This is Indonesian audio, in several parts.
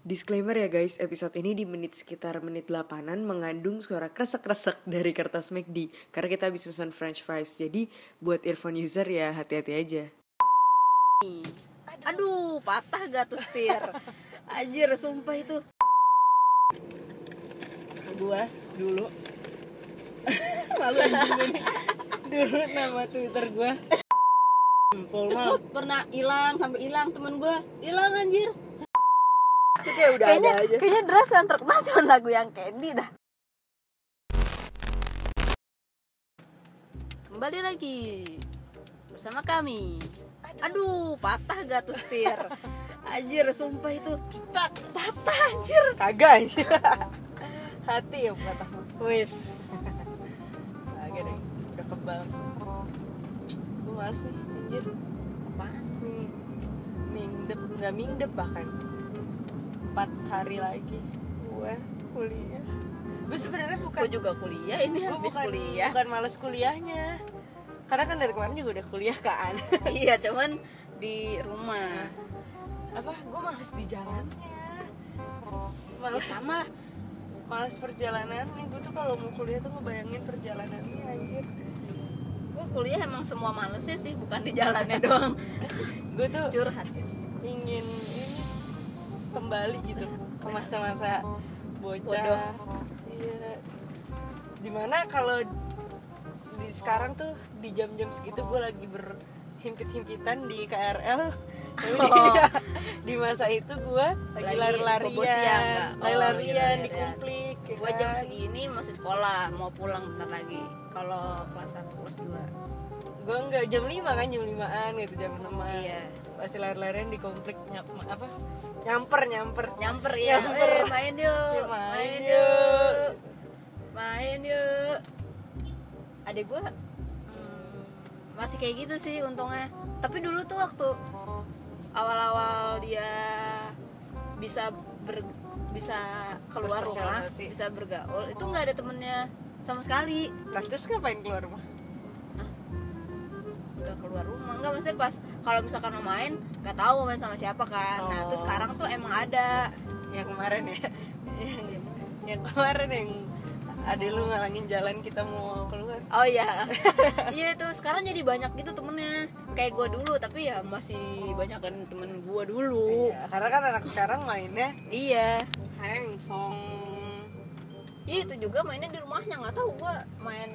Disclaimer ya guys, episode ini di menit sekitar menit 8an mengandung suara kresek-kresek dari kertas McD Karena kita habis pesan french fries, jadi buat earphone user ya hati-hati aja. Aduh, patah gak tuh setir Anjir, sumpah itu. Gua dulu. Ini. Dulu nama Twitter gua. Tuh gue pernah hilang sampai hilang temen gue hilang anjir kayak udah kayaknya ada aja. kayaknya drive yang terkenal cuma lagu yang Candy dah. Kembali lagi bersama kami. Aduh. Patah gak tuh setir anjir sumpah itu Tak, patah anjir. Kagak anjir. Hati yang patah. Wis. Kagak deh, udah kebal. Gue males nih, anjir. Apaan Ming, mingdep, nggak mingdep bahkan Empat hari lagi Gue kuliah. Gue sebenarnya bukan gue juga kuliah ini gua habis bukan, kuliah. Bukan males kuliahnya. Karena kan dari kemarin juga udah kuliah kan. Iya cuman di rumah. Apa, gue males di jalannya. Males, sama lah. Males perjalanan Gue tuh kalau mau kuliah tuh ngebayangin perjalanannya anjir. Gue kuliah emang semua malesnya sih bukan di jalannya doang. Gue tuh curhat. ingin kembali gitu ke masa-masa bocah Bodoh. iya di mana kalau di sekarang tuh di jam-jam segitu gue lagi berhimpit-himpitan di KRL Oh. di masa itu gue lagi lari-larian nggak? Oh, lari-larian di kumplik ya gue jam kan? segini masih sekolah mau pulang bentar lagi kalau kelas 1 kelas gue enggak jam 5 kan jam 5an gitu jam 6 Iya. masih lari-larian di kumplik nyap, apa? Nyamper nyamper. 2 nyamper ya. Nyamper. eh, main yuk. Ya, main main yuk. yuk. Main yuk. Adek gue masih kayak gitu sih untungnya. Tapi dulu tuh waktu awal-awal dia bisa ber, bisa keluar rumah bisa bergaul itu nggak ada temennya sama sekali. Lah, terus ngapain nggak keluar rumah nggak maksudnya pas kalau misalkan mau main nggak tahu mau main sama siapa kan. Nah terus Oh. sekarang tuh emang ada. Yang kemarin ya. Yang, yang kemarin yang ada lu ngalangin jalan kita mau keluar. Oh iya. Iya itu sekarang jadi banyak gitu temennya. Kayak gua dulu tapi ya masih banyak kan temen gua dulu. Iya, karena kan anak sekarang mainnya iya. Handphone iya itu juga mainnya di rumahnya nggak tahu gua main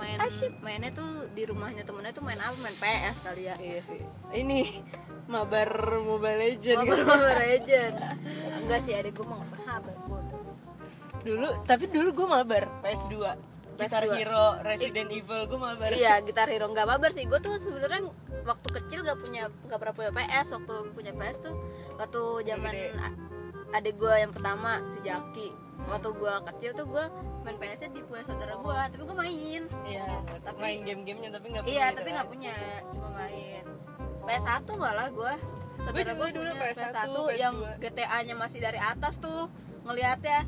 main Ah, shit. mainnya tuh di rumahnya temennya tuh main apa main PS kali ya iya sih ini mabar mobile legend Mobile Mobile Legend enggak sih adik gua mau gua dulu tapi dulu gue mabar PS2 Guitar PS2. Hero Resident Evil gue mabar Iya, gitar hero nggak mabar sih. Gue tuh sebenarnya waktu kecil gak punya nggak pernah punya PS. Waktu punya PS tuh waktu zaman adik gue yang pertama si Jaki. Waktu gue kecil tuh gue main PS di punya saudara gue, tapi gue main. iya Tapi- main game-gamenya tapi nggak punya iya, gitu tapi kan. nggak punya, cuma main. PS1 malah gue. Saudara gue dulu punya PS1, PS1, yang PS2. GTA-nya masih dari atas tuh ngelihatnya.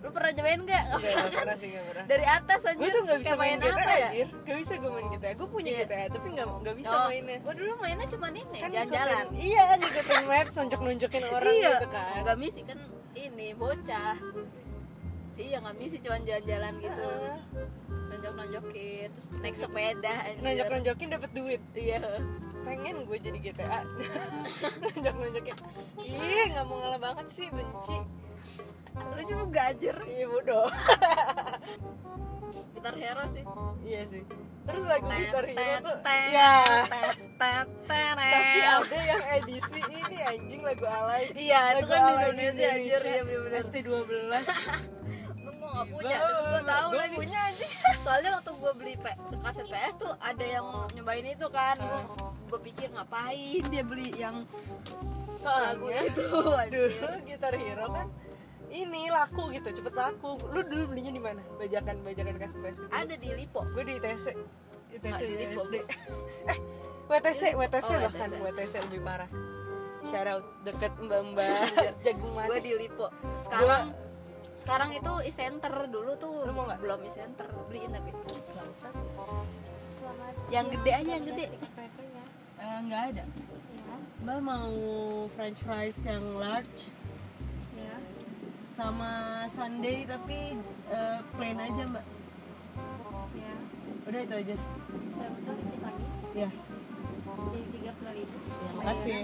Lu pernah cobain nggak? Nggak, nggak pernah sih nggak pernah dari atas aja. gue tuh nggak bisa main, GTA apa ya? anjir gak bisa gue main GTA gue punya Iya. GTA tapi nggak nggak bisa Oh, mainnya Gue dulu mainnya cuma ini, kan jalan-jalan. iya ngikutin maps nunjuk nunjukin orang iya, gitu kan nggak misi kan ini bocah. Iya nggak misi cuma jalan-jalan gitu, Heeh. nonjok-nonjokin, terus naik sepeda. anjir. nunjuk nunjukin dapat duit Iya. pengen gue jadi GTA nunjuk nunjukin ih nggak mau ngalah banget sih benci Lu juga anjir. iya bodoh Gitar hero sih. iya sih terus lagu gitar hero tuh ya tapi ada yang edisi ini anjing lagu alay Iya, itu kan di Indonesia, anjir, iya, bener-bener. ST 12 Untung gue gak punya, tapi gue tahu gue lagi. punya anjing. Soalnya waktu gue beli P- kaset PS tuh ada yang nyobain itu kan. Gue pikir ngapain dia beli yang lagu soalnya itu. dulu gitar hero kan ini laku gitu cepet laku. Lu dulu belinya di mana? Bajakan bajakan kasih PS gitu. Ada di Lipo. gue di ITC ITC Nggak, di Lipo, eh WTC WTC Oh, bahkan WTC. WTC lebih parah. Shout out deket mbak mbak jagung manis. Gue di Lipo. Sekarang sekarang itu e-center dulu tuh Lu mau nggak? belum e-center beliin tapi. Yang gede aja yang gede. Eh, nggak ada. Mbak mau french fries yang large. Sama Sunday tapi eh, plain aja mbak. Ya udah itu aja. Ya jadi tiga puluh ribu. Ya, makasih.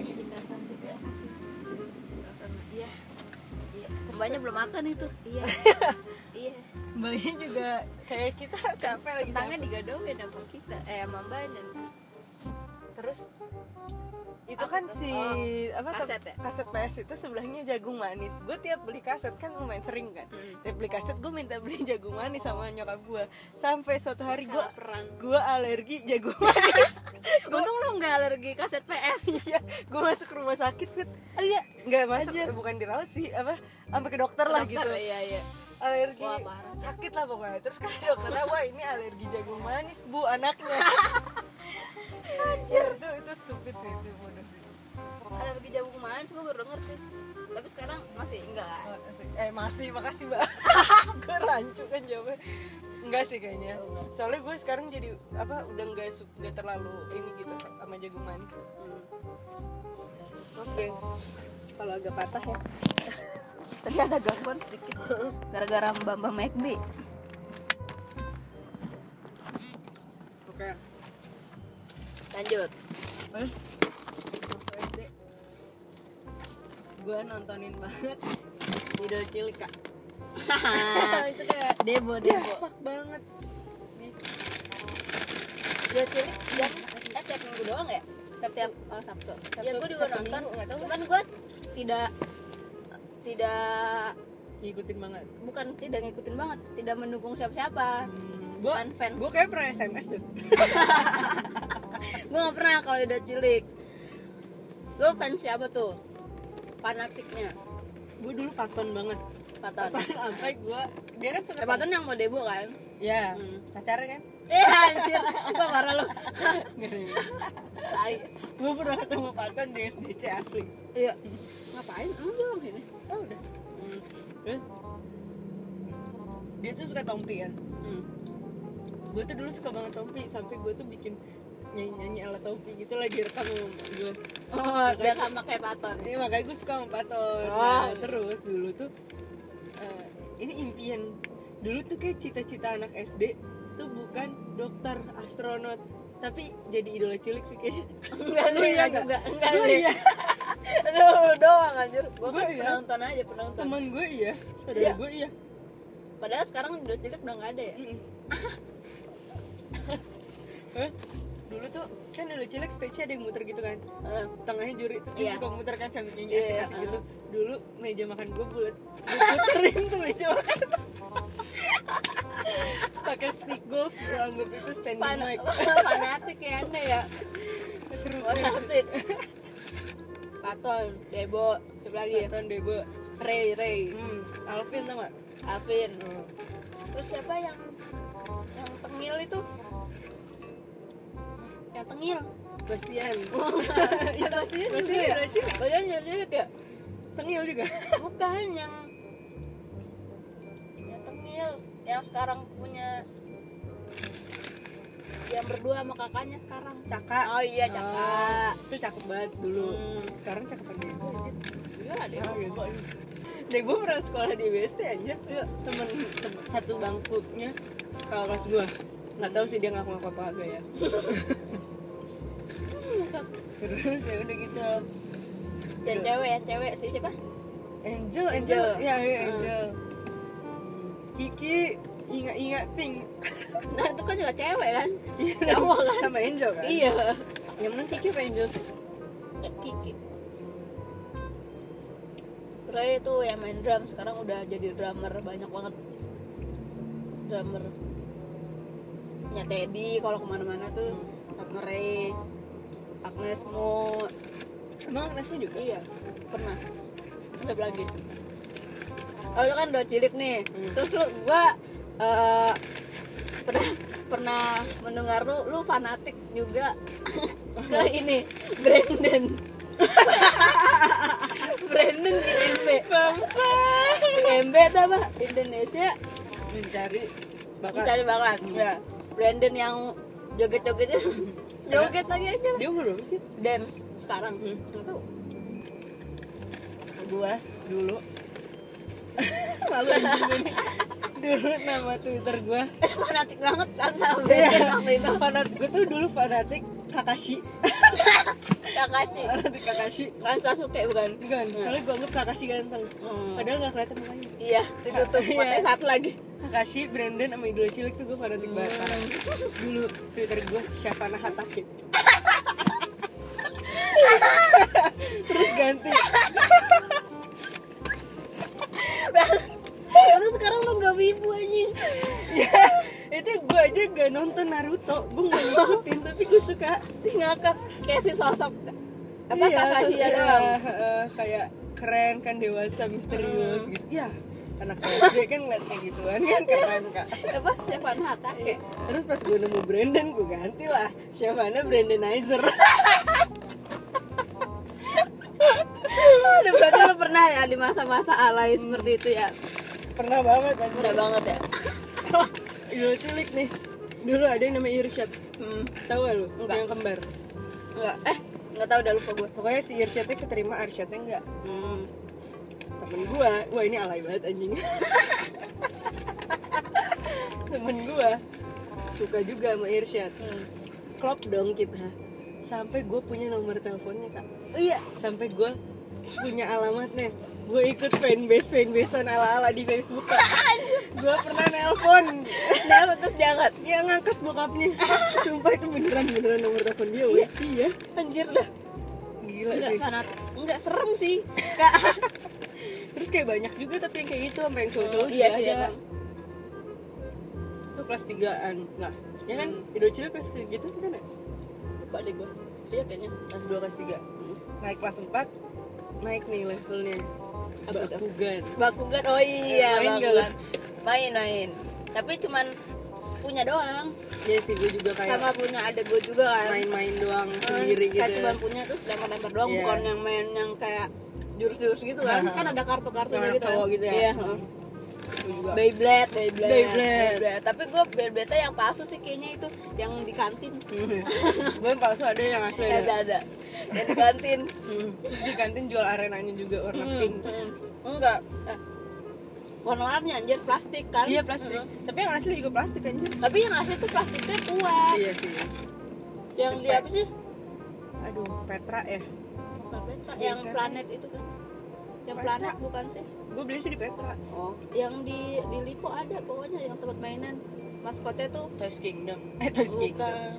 Mbaknya belum makan itu. Iya. Iya. Mbaknya juga kayak kita capek lagi tangan digadoin sama kita eh sama mbaknya terus itu kan si Oh, apa kaset ya? kaset PS itu sebelahnya jagung manis. Gue tiap beli kaset kan lumayan sering kan. Hmm. tiap beli kaset gue minta beli jagung manis sama nyokap gue sampai suatu hari gue gue alergi jagung manis. Untung lu nggak alergi kaset PS. Iya gue masuk rumah sakit fit. Oh iya. Nggak masuk Anjir. bukan dirawat sih apa sampai ke dokter lah Dokter, gitu. iya iya. Alergi. Wah, sakit lah pokoknya. Terus kan dokternya wah ini alergi jagung manis bu anaknya Anjir. itu itu stupid sih itu bodoh. Sih alergi jagung manis gue baru denger sih. Tapi sekarang masih enggak eh masih makasih mbak. Gue rancu kan jawabnya. Enggak sih kayaknya. Soalnya gue sekarang jadi apa udah nggak su- nggak terlalu ini gitu sama jagung manis. Oke kalau agak patah ya. Tadi ada gangguan sedikit. Gara-gara mbak mbak McD oke lanjut. Waktu SD gue nontonin banget video cilik kak. Itu kayak debo ya debo fuck banget. Dia cilik jam eh tiap minggu doang ya? Setiap oh, sabtu, ya gue juga Sabtu nonton. Minggu, cuman gue tidak tidak ngikutin banget. Bukan tidak ngikutin banget tidak mendukung siapa-siapa. Gue bukan fans. gue kayak pernah sms tuh gue gak pernah kalau udah cilik. Lo fans siapa tuh? Fanatiknya. Gue dulu paton banget. Paton. Paton sampai gue dia kan suka eh, Paton yang mau debo kan? Ya Hmm. pacarnya kan? Eh anjir. Gue marah lo Tai. gue pernah ketemu paton di SDC asli. Iya. Ngapain? Emang dia orang sini? Oh udah. Terus dia tuh suka tompi kan? Hmm. gue tuh dulu suka banget tompi sampai gue tuh bikin nyanyi nyanyi ala tompi gitu lagi rekam gue oh biar sama kayak Paton Iya makanya gue suka sama paton Oh. Nah, terus dulu tuh eh, ini impian dulu tuh kayak cita-cita anak SD tuh bukan dokter astronot tapi jadi idola cilik sih kayaknya enggak deh iya enggak nggak? enggak Lu deh iya. aduh lu doang anjir gue kan iya. penonton aja penonton teman gue iya saudara Iya. gue iya padahal sekarang udah cilik udah nggak ada ya? dulu tuh kan dulu cilik stage ada yang muter gitu kan. Eh, tengahnya juri terus dia Iya. suka muter kan sambil nyanyi Iya, asik-asik iya, gitu. Dulu meja makan gue bulat. Gue puterin tuh meja makan. Pakai stick golf gue anggap itu standing pan mic. fanatik ya anda ya. Seru fanatik. Paton Debo siapa lagi ya? Tonton Debo. Ray Ray. Hmm, Alvin tau gak? Alvin. Hmm. terus siapa yang yang tengil itu yang tengil Bastian ya? Bastian juga Bastian ya. Bastian udah cilik ya Tengil juga. Bukan yang yang tengil. Yang sekarang punya yang berdua sama kakaknya sekarang. Caka. Oh iya Caka. Oh, itu cakep banget dulu. Hmm. sekarang Debo aja iya ada Ah, Debo ini. Debo pernah sekolah di BSD aja. Ya, temen, temen satu bangkunya kalau kelas gue nggak tahu sih dia ngaku ngaku apa agak ya. Terus ya udah gitu. Yang cewek yang cewek sih siapa? Angel Angel, Angel. ya, ya Hmm. Angel. Kiki ingat ingat ting nah itu kan juga cewek kan? Iya, Cowok kan? sama Angel kan? Iya. Yang menang Kiki apa Angel sih? Eh, Kiki. Ray itu yang main drum. Sekarang udah jadi drummer banyak banget. Drummer nya Teddy kalau ke mana-mana tuh sama Ray Agnes Mo emang Agnesnya juga? Iya. Pernah? Siapa lagi. Oh itu kan udah cilik nih. Hmm. terus lu gua eh, pernah pernah mendengar lu lu fanatik juga ke ini Brandon. Brandon IMB bangsa IMB itu apa? Indonesia. Mencari bakat. Mencari bakat. Ya Brandon yang joget-jogetnya. Joget lagi aja dia umur berapa sih? Dance sekarang. Hmm. nggak tahu. Gua dulu. Malu dulu nama twitter gue fanatik banget kan sama waktu itu fanatik gue tuh dulu fanatik Kakashi. Kakashi. Fanatik Kakashi. Kan Sasuke bukan? Bukan soalnya gue anggap Kakashi ganteng. Hmm. padahal gak kelihatan mukanya. Iya ditutup matanya satu lagi Kakashi, Brandon, sama idola cilik tuh gue fanatik banget. Parah. Dulu Twitter gue Syafana Hatake. Terus ganti. Terus sekarang lo gak wibu anjing. Ya itu gue aja gak nonton Naruto. Gue gak ngikutin tapi gue suka. Ngakak kayak si sosok apa Iya, Kakashi ya iya, doang. eh, Kayak keren kan dewasa misterius gitu. Ya anak SD kan ngeliat kayak gituan kan keren kak. Apa? Stefan Hatake Terus pas gue nemu Brandon gue ganti lah. Syafana Brandonizer. Udah berarti lo pernah ya di masa-masa alay seperti itu ya? Pernah banget kan Udah banget ya? Idola cilik nih. Dulu ada yang namanya Irsyad. Hmm. Tahu gak lu? Enggak. Yang kembar. Enggak Eh Enggak tahu udah lupa gue Pokoknya si Irsyadnya keterima Arsyadnya enggak hmm. Temen gua. Wah ini alay banget anjing. Temen gua Suka juga sama Irsyad. Hmm. Klop dong kita. Sampai gue punya nomor teleponnya kak. Iya. Sampai gue punya alamatnya. Gue ikut fanbase fanbasean ala-ala di Facebook kak. Gue pernah nelpon. Nah terus diangkat Dia ngangkat bokapnya. Sumpah itu beneran-beneran nomor telepon dia Iya, iya. Anjir dah. Gila Enggak sih. Enggak serem sih. Kak Terus kayak banyak juga tapi yang kayak gitu Sampai yang cowok-cowok Iya juga sih ada. Itu kelas 3an Nah ya kan? Ido cilik kelas kayak gitu kan ya? Lupa deh gue Iya kayaknya. Kelas 2 kelas 3 Naik kelas 4 Naik nih levelnya? Bakugan Bakugan. Oh iya Main nggak? Bakugan. Main main. Tapi cuman punya doang. Iya sih gue juga kayak Sama punya adek gue juga kan. main-main doang Hmm, sendiri gitu Kayak cuman punya terus lempar-lempar doang. Iya. Bukan yang main yang kayak jurus-jurus gitu kan. Kan ada kartu-kartunya gitu kan. gitu ya. Iya. Hmm. Beyblade, Beyblade, Beyblade. Tapi gue Beyblade yang palsu sih kayaknya itu Yang di kantin. Gue yang palsu ada yang asli Ada, ada ada. Yang di kantin. Hmm. Di kantin jual arenanya juga warna pink. Hmm, Enggak. Eh, Warna-warnanya anjir plastik kan. Iya plastik. Tapi yang asli juga plastik anjir. Tapi yang asli tuh plastiknya kuat. Iya sih. Yang di apa sih? Aduh Petra ya. Bukan Petra, Biasa yang planet itu kan Yang planet bukan sih? Gue beli sih di Petra Oh, yang di di Lipo ada pokoknya yang tempat mainan. Maskotnya tuh Toys Kingdom Eh Toys Kingdom bukan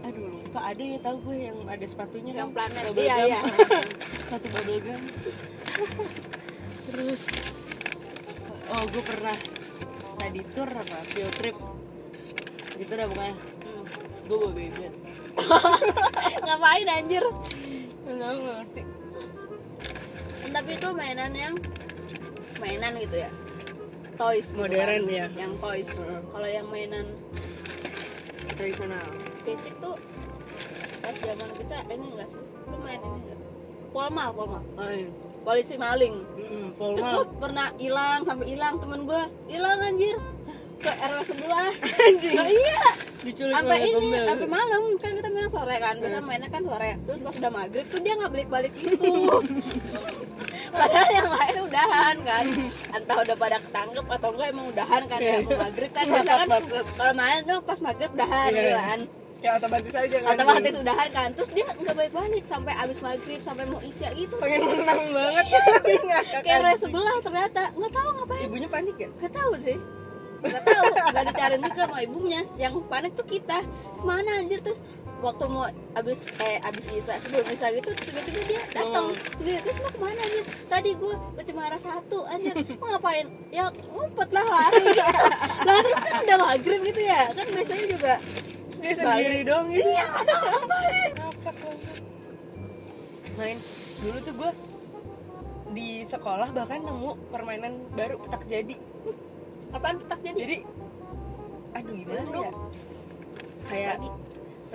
Aduh lupa ada ya tau gue yang ada sepatunya yang kan? planet. Bubble Iya, gum. iya. Satu bubble gum Terus Oh gue pernah study tour apa field trip Gitu dah pokoknya Hmm. Gue bawa Beyblade Ngapain anjir? Enggak gue ngerti Tapi itu mainan yang mainan gitu ya. Toys gitu Modern, kan. ya. Yang toys. Heeh. Kalau yang mainan Tradisional fisik tuh pas zaman kita ini enggak sih? Lu main ini enggak? Polmal, polmal. Oh iya Polisi maling. Gue Polmal pernah hilang sampai hilang temen gue hilang anjir ke RW sebelah. Anjing Nah, iya. Diculik sampai ini sampai malam kan kita main sore kan Iya. biasa mainnya kan sore terus pas udah maghrib tuh dia nggak balik balik itu padahal yang lain udahan kan? Entah udah pada ketangkep atau enggak emang udahan kan ya mau maghrib kan. Biasa kan kalau main tuh pas maghrib udahan Iya. gitu kan? Kayak otomatis aja kan. Otomatis udahan kan. Terus dia nggak balik balik sampai abis maghrib sampai mau isya gitu. Pengen menang banget. Tapi ngakak kayak RW anjing. sebelah ternyata. Nggak tahu ngapain. Ibunya panik ya? Gak tahu sih. Gak tahu. Gak dicariin juga sama ibunya. Yang panik tuh kita. Ke mana anjir Terus waktu mau abis eh abis isa sebelum isa gitu tiba-tiba dia datang. Oh. dia terus lo ke mana anjir? Tadi gue ke Cemara satu anjir. Mau ngapain? Ya ngumpet lah lari lah terus kan udah maghrib gitu ya. Kan biasanya juga Terus dia sendiri dong gitu. Iya ngapain. Main Dulu tuh gue di sekolah bahkan nemu permainan baru petak jadi. Apaan petak jadi? Jadi Aduh gimana ya? Kayak.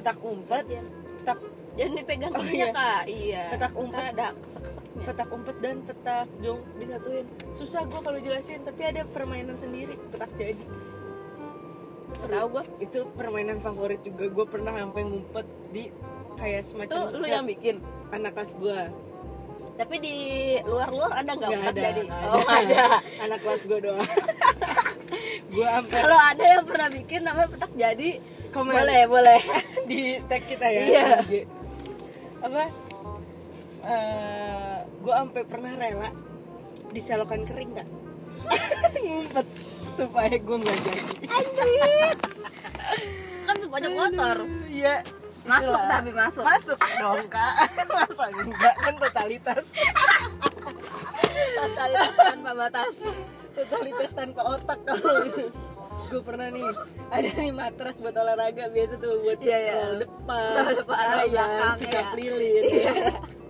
Petak umpet Iya. Petak jangan dipegang Oh, iya. kak iya Petak umpet. Ntar ada kesek-keseknya petak umpet dan petak jong disatuin susah gue kalau jelasin tapi ada permainan sendiri petak jadi seru. tahu gue itu permainan favorit juga gue pernah sampai ngumpet di kayak itu semacam lu set yang bikin anak kelas gue Tapi di luar-luar ada nggak petak ada, jadi? nggak Oh nggak ada. anak kelas gue doang gue sampai Kalau ada yang pernah bikin namanya petak jadi, Komen. boleh boleh. Di tag kita ya Iya. IG. apa Eh gue sampai pernah rela diselokan kering kak ngumpet supaya gue nggak jadi Anjir. kan tuh banyak kotor. Iya Masuk itulah. tapi masuk. masuk dong kak masa enggak kan totalitas Totalitas tanpa batas. totalitas tanpa otak kalau itu Terus gue pernah nih ada nih matras buat olahraga biasa tuh buat Iya, iya. roll depan, Roll depan, ayam, sikap iya. lilin.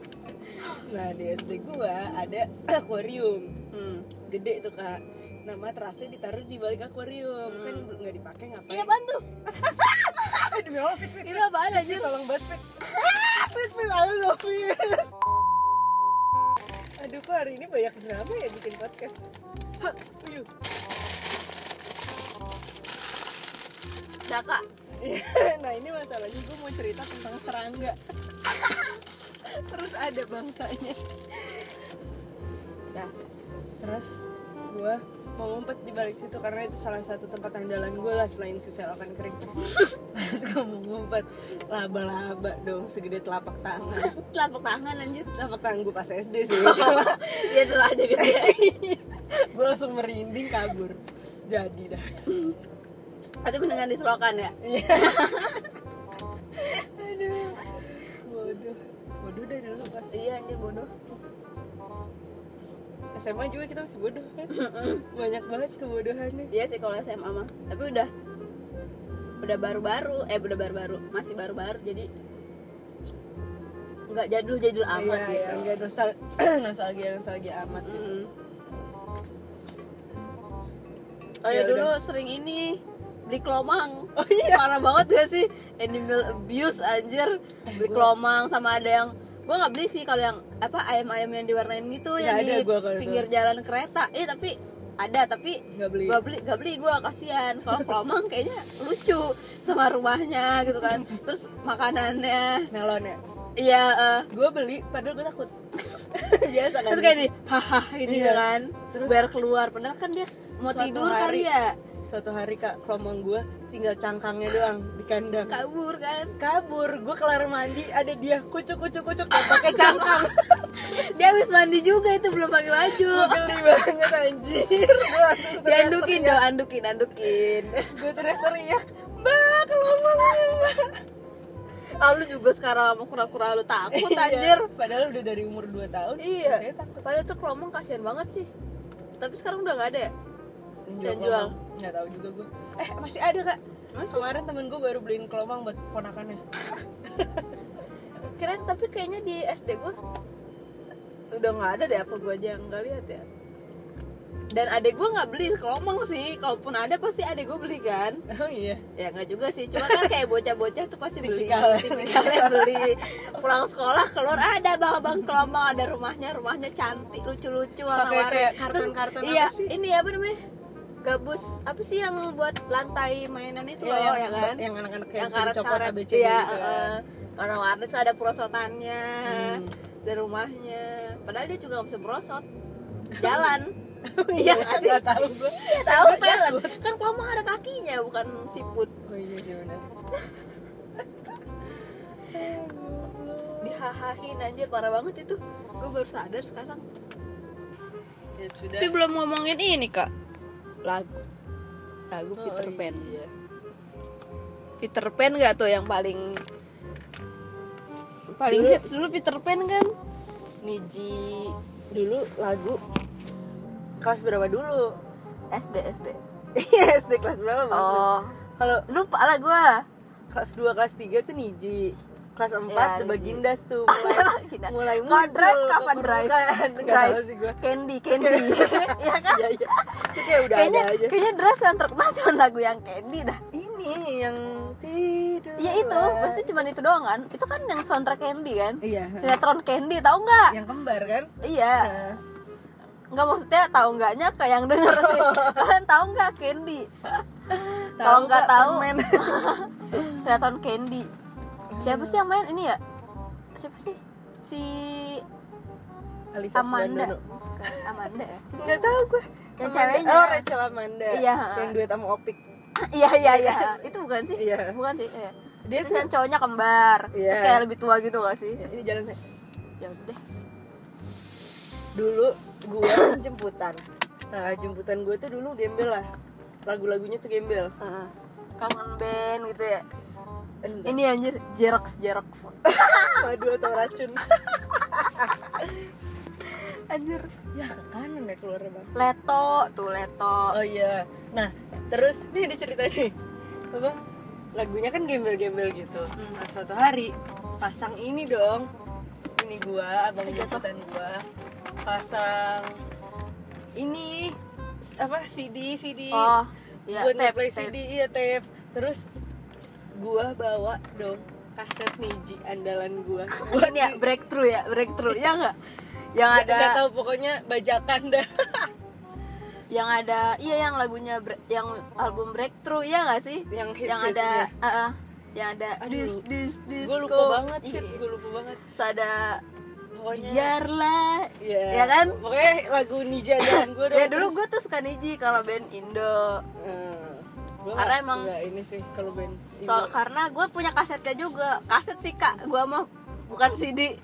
nah di SD gue ada akuarium Hmm. gede tuh kak. Nah matrasnya ditaruh di balik akuarium kan nggak dipakai ngapain? Iya bantu. Eh, demi Allah fit fit. Itu apaan Fit, anjir? tolong banget fit. fit fit halo fit. Aduh kok hari ini banyak drama ya bikin podcast. Hah, uyuh. Daka. nah ini masalahnya gue mau cerita tentang serangga. Terus ada bangsanya. Nah terus gue mau ngumpet di balik situ karena itu salah satu tempat andalan gue lah selain si selokan kering. Terus gue mau ngumpet laba-laba dong segede telapak tangan. Telapak tangan anjir. telapak tangan gue pas SD sih. Iya tuh aja gitu ya. gue langsung merinding kabur. Jadi dah Berarti mendingan diselokan ya. Iya. Aduh. Bodoh. Bodoh deh dulu pas Iya anjir bodoh. SMA juga kita masih bodoh kan. Banyak banget kebodohannya. Iya sih kalau SMA mah. Tapi udah udah baru-baru, eh udah baru-baru, masih baru-baru jadi nggak jadul-jadul amat Iya, gitu. iya, enggak nostal nostalgia nostalgia amat gitu. Mm. Oh ya, Ya dulu sering ini beli kelomang. Oh iya. Parah banget gak sih animal abuse anjir. Beli kelomang sama ada yang gue nggak beli sih kalau yang apa ayam-ayam yang diwarnain gitu Nggak yang ada di kalau itu. pinggir jalan kereta. Iya tapi ada tapi Nggak beli. Gak beli, gak beli gue kasihan. Kalau kelomang kayaknya lucu sama rumahnya gitu kan. Terus makanannya, Melon ya. iya. eh, Gue beli padahal gue takut. Biasa kan. terus kayak di hahaha ini Iya. kan Terus- biar keluar padahal kan dia mau tidur kali ya Suatu hari kak kelomang gue tinggal cangkangnya doang di kandang. kabur kan? Kabur, gue kelar mandi ada dia kucuk kucuk kucuk gak pakai cangkang. dia habis mandi juga itu belum pakai baju. Gue geli banget anjir. Gue diandukin dong andukin andukin. Gue teriak-teriak mbak kelomang mbak lalu juga sekarang sama kura-kura lu takut Iya, anjir. padahal udah dari umur 2 tahun iya saya takut. padahal tuh kelomong kasihan banget sih. Tapi sekarang udah nggak ada ya yang Yang jual. nggak tahu juga gue eh masih ada kak. Masih? kemarin temen gue baru beliin kelomang buat ponakannya. Keren tapi kayaknya di SD gua udah nggak ada deh apa gua aja yang nggak lihat ya. Dan adek gua nggak beli kelomang sih. Kalaupun ada pasti adek gua beli kan? Oh iya. Ya nggak juga sih. Cuma kan kayak bocah-bocah tuh pasti beli. Tipikal. tipikalnya beli. Pulang sekolah keluar ada bang bang kelomang. Ada rumahnya rumahnya cantik lucu-lucu warna-warni. Kayak Terus, kartun-kartun apa iya sih? ini apa namanya gabus apa sih yang buat lantai mainan itu Iya, loh yang, ya kan? yang anak-anak yang yang dicopot karet-karet ABC iya, gitu kan. uh, warna-warni terus ada perosotannya Hmm. dari rumahnya. Padahal dia juga nggak bisa merosot. Jalan. Iya nggak sih? nggak tahu gue Iya, tahu jalan. kan kelomang ada kakinya bukan siput oh iya sih benar dihahahin anjir parah banget itu. Gue baru sadar sekarang. Ya sudah. Tapi belum ngomongin ini kak lagu. Lagu Oh, Peter Pan. Iya. Peter Pan nggak tuh yang paling paling Dulu- hits dulu Peter Pan kan? Niji. Dulu lagu kelas berapa dulu? SD SD iya SD kelas berapa oh. Kalau lupa lah gue kelas 2 kelas 3 tuh Niji kelas 4 Ya, Niji. Bagindas tuh mulai, mulai muncul drive kapan drive? Drive. tahu sih gue Candy Candy Iya kan? iya iya itu kayak udah kayaknya ada aja kayaknya drive yang terkenal cuma lagu yang Candy dah ini yang tidur Iya itu, pasti cuma itu doang kan? Itu kan yang soundtrack Candy kan? iya Sinetron Candy, tahu nggak? yang kembar kan Iya, Nah, nggak maksudnya tahu nggaknya kayak yang denger sih. Kalian tahu nggak Candy? Kalau nggak Kak, tahu, permen. Sinetron Candy. Siapa sih yang main ini ya? Siapa sih? Si Alisa Amanda Bukan, Amanda ya nggak tahu gue Yang Amanda. ceweknya. oh Rachel Amanda Iya. yang duet sama Opik iya iya iya itu bukan sih Iya. bukan sih iya. dia Terus tuh yang cowoknya kembar Iya. terus kayak lebih tua gitu gak sih Ya, ini jalan ya udah deh dulu gue jemputan nah jemputan gue tuh dulu gembel lah lagu-lagunya tuh gembel Heeh. kangen band gitu ya Enggak. ini anjir Jerox Jerox madu atau racun. Anjir. Ya ke kanan ya keluar bang. Leto tuh Leto. Oh iya. Nah terus nih diceritain nih. Apa? Lagunya kan gembel-gembel gitu. Nah suatu hari pasang ini dong. Ini gua abang jemputan gua. Pasang ini apa CD CD oh ya buat tape, play tape. CD iya tape. Terus gua bawa dong kaset Niji andalan gua. Buat ya breakthrough ya breakthrough. Ya enggak yang nggak ada tahu pokoknya bajakan dah. Yang ada iya yang lagunya yang album breakthrough ya nggak sih? Yang hits yang ada uh, uh, yang ada Aduh, dis dis dis gue lupa banget iya. shit gue lupa banget. Terus ada pokoknya biarlah Iya. ya kan? Pokoknya lagu Niji andalan gue dong ya dulu gue tuh suka Niji kalau band Indo gue Karena emang- ini sih kalau band soal karena gue punya kasetnya juga. Kaset sih kak. Gue mah bukan CD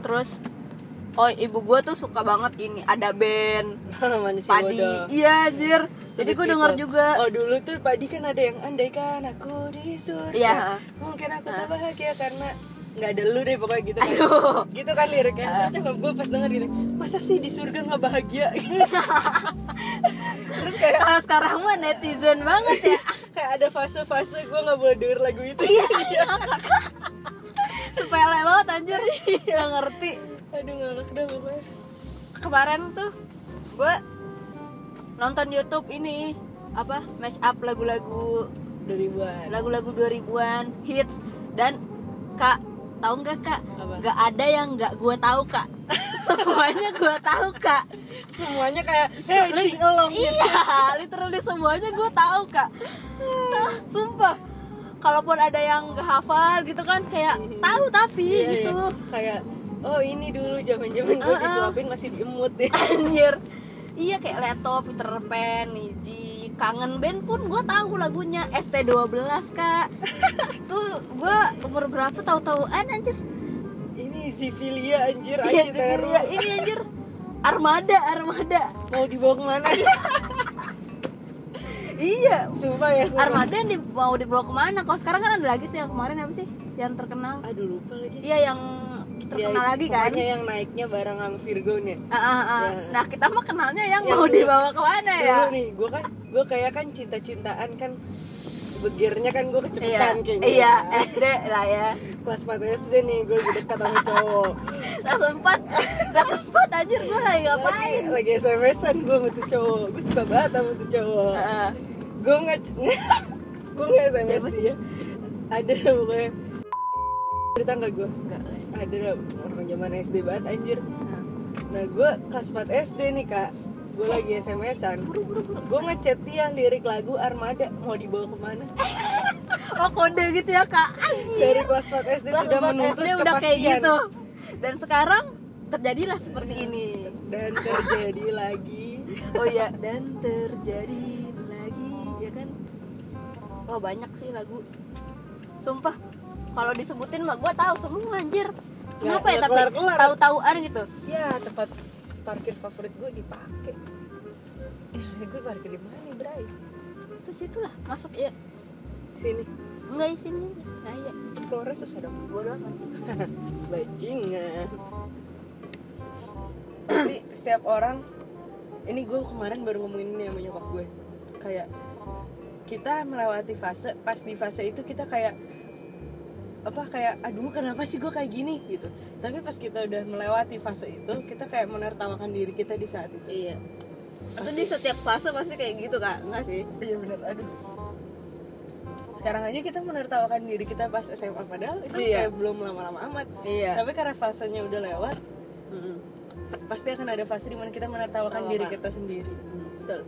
terus oh ibu gue tuh suka banget ini. Ada band. Padi. bodoh. Iya anjir. Jadi gue denger juga. Oh dulu tuh padi kan ada yang andaikan aku di surga. Iya. mungkin aku tak bahagia karena nggak ada lu deh pokoknya gitu kan. Aduh. Gitu kan liriknya. Terus nyokap gue pas denger gitu masa sih di surga nggak bahagia? Terus kayak kalau sekarang mah netizen banget ya. Kayak ada fase-fase gue nggak boleh denger lagu itu. Iya sepele banget anjir. Nggak ngerti. Aduh ngakak dah pokoknya. Kemarin tuh gue nonton YouTube ini apa mash up lagu-lagu dari buat lagu-lagu 2000-an hits. Dan kak tahu nggak kak? Nggak ada yang nggak gue tahu kak. Semuanya gue tahu kak. Semuanya kayak hey sing along gitu. iya literally semuanya gue tahu kak. Nah, sumpah. Kalaupun ada yang nggak hafal gitu kan kayak tahu tapi Iya, iya. gitu. Kayak oh ini dulu zaman zaman gue Ah, ah. disuapin masih diemut deh. Anjir. Iya kayak Leto Peter Pan Niji kangen band pun gue tahu lagunya ST12 kak. Tuh gue umur berapa tahu-tahuan anjir. Ini Zivilia anjir. Iya iya, ini anjir. Armada Armada. Mau dibawa ke mana? Iya. Sumpah ya sumpah. Armada yang di- mau dibawa ke mana? Kalau sekarang kan ada lagi sih yang kemarin apa sih? Yang terkenal. Aduh lupa lagi. Iya yang terkenal Ya, lagi kan? yang naiknya bareng sama Virgo nih. Ah, ah. Ya. nah kita mah kenalnya yang, Yang mau dulu- dibawa ke mana ya? Dulu nih gue kan gue kayak kan cinta-cintaan kan begirnya kan gue iya kecepatan kayaknya. iya SD lah ya. Kelas 4 SD nih gue lagi dekat sama cowok. Gak sempat, gak sempat anjir gue lagi ngapain? Lagi, lagi SMS-an gue sama tuh cowok. Gue suka banget sama tuh cowok. Gue nggak gue nggak SMS dia. Ada pokoknya. Cerita nggak gue ada. Orang zaman SD banget anjir. Nah gue kelas 4 SD nih kak gue lagi SMS-an gue ngechat dia lirik lagu Armada. Mau dibawa ke mana? Oh kode gitu ya kak. Anjir dari kelas 4 SD Kelas sudah menuntut SD udah kayak kepastian. gitu. Dan sekarang terjadilah seperti ini. dan terjadi lagi. Oh iya. Dan terjadi lagi ya kan? Oh banyak sih lagu. Sumpah kalau disebutin mah gue tahu semua anjir. Kenapa ya nggak tapi tahu-tahuan gitu? Ya tempat parkir favorit gue dipakai. Ya gue parkir di mana nih Bray Terus itulah masuk ya. Sini. Enggak di sini. Nah iya. Keluarnya susah dong. Bodo amat. Bajingan. Pasti setiap orang ini gue kemarin baru ngomongin ini sama nyokap gue. Kayak kita melewati fase pas di fase itu kita kayak apa kayak aduh kenapa sih gue kayak gini? Gitu. Tapi pas kita udah melewati fase itu kita kayak menertawakan diri kita di saat itu. Iya. Itu di setiap fase pasti kayak gitu kak. Enggak sih? Iya benar aduh. Sekarang aja kita menertawakan diri kita pas SMA padahal itu Iya. kayak belum lama-lama amat. Iya. Tapi karena fasenya udah lewat Mm-mm. pasti akan ada fase di mana kita menertawakan diri Menertawakan. kita sendiri. Betul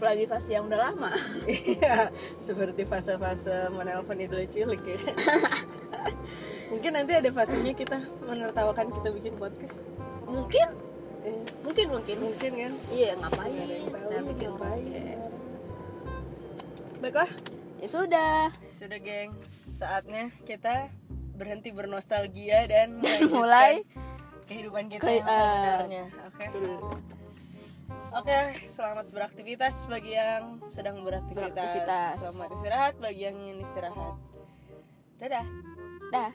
Apalagi fase yang udah lama iya seperti fase-fase menelpon idola cilik ya Mungkin nanti ada fasenya kita menertawakan kita bikin podcast. mungkin Eh, mungkin mungkin mungkin kan. iya ngapain kita ya, bikin ngapain. podcast Baiklah, ya sudah sudah geng, saatnya kita berhenti bernostalgia dan mulai kehidupan kita Ke- yang eh, sebenarnya. Oke. Betul. Oke, selamat beraktivitas bagi yang sedang beraktivitas. Beraktivitas. Selamat istirahat bagi yang ingin istirahat. Dadah. dah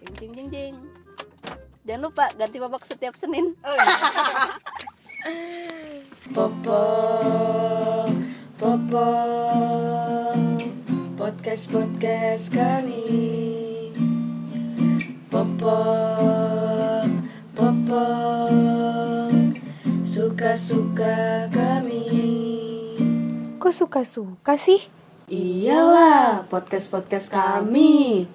jing jing jing jing jangan lupa ganti babak setiap senin Oh iya. Popo, Popo, podcast podcast kami. Popo, Popo, suka suka kami. Kok suka-suka sih? Iyalah, podcast podcast kami.